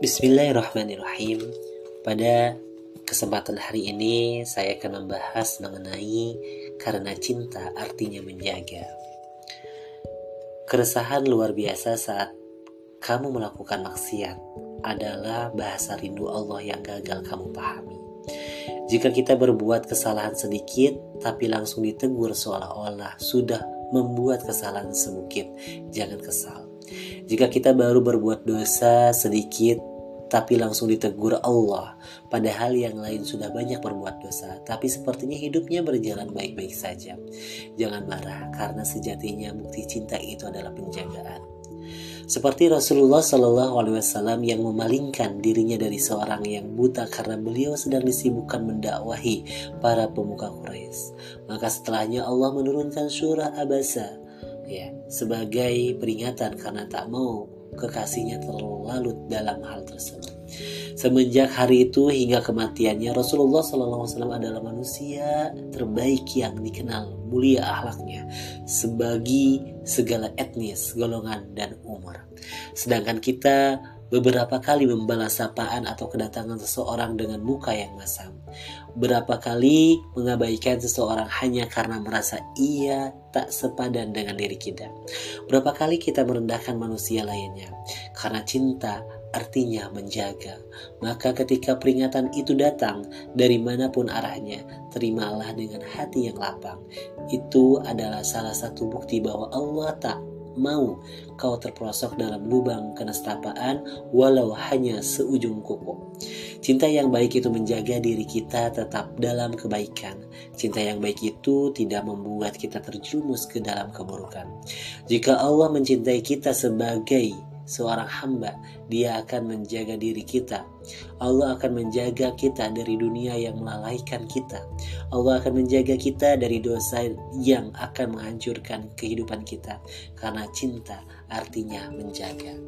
Bismillahirrahmanirrahim. Pada kesempatan hari ini saya akan membahas mengenai karena cinta artinya menjaga. Keresahan luar biasa saat kamu melakukan maksiat adalah bahasa rindu Allah yang gagal kamu pahami. Jika kita berbuat kesalahan sedikit tapi langsung ditegur seolah-olah sudah membuat kesalahan sebukit, jangan kesal. Jika kita baru berbuat dosa sedikit tapi langsung ditegur Allah. Padahal yang lain sudah banyak berbuat dosa, tapi sepertinya hidupnya berjalan baik-baik saja. Jangan marah, karena sejatinya bukti cinta itu adalah penjagaan. Seperti Rasulullah Shallallahu Alaihi Wasallam yang memalingkan dirinya dari seorang yang buta karena beliau sedang disibukkan mendakwahi para pemuka Quraisy. Maka setelahnya Allah menurunkan surah Abasa ya sebagai peringatan karena tak mau kekasihnya terlalu dalam hal tersebut. Semenjak hari itu hingga kematiannya Rasulullah SAW adalah manusia terbaik yang dikenal mulia akhlaknya sebagi segala etnis, golongan dan umur. Sedangkan kita beberapa kali membalas sapaan atau kedatangan seseorang dengan muka yang masam. Berapa kali mengabaikan seseorang hanya karena merasa ia tak sepadan dengan diri kita. Berapa kali kita merendahkan manusia lainnya karena cinta artinya menjaga. Maka ketika peringatan itu datang dari mana pun arahnya, terimalah dengan hati yang lapang. Itu adalah salah satu bukti bahwa Allah tak mau kau terperosok dalam lubang kenestapaan walau hanya seujung kuku. Cinta yang baik itu menjaga diri kita tetap dalam kebaikan. Cinta yang baik itu tidak membuat kita terjerumus ke dalam keburukan. Jika Allah mencintai kita sebagai seorang hamba, Dia akan menjaga diri kita. Allah akan menjaga kita dari dunia yang melalaikan kita. Allah akan menjaga kita dari dosa yang akan menghancurkan kehidupan kita, karena cinta artinya menjaga.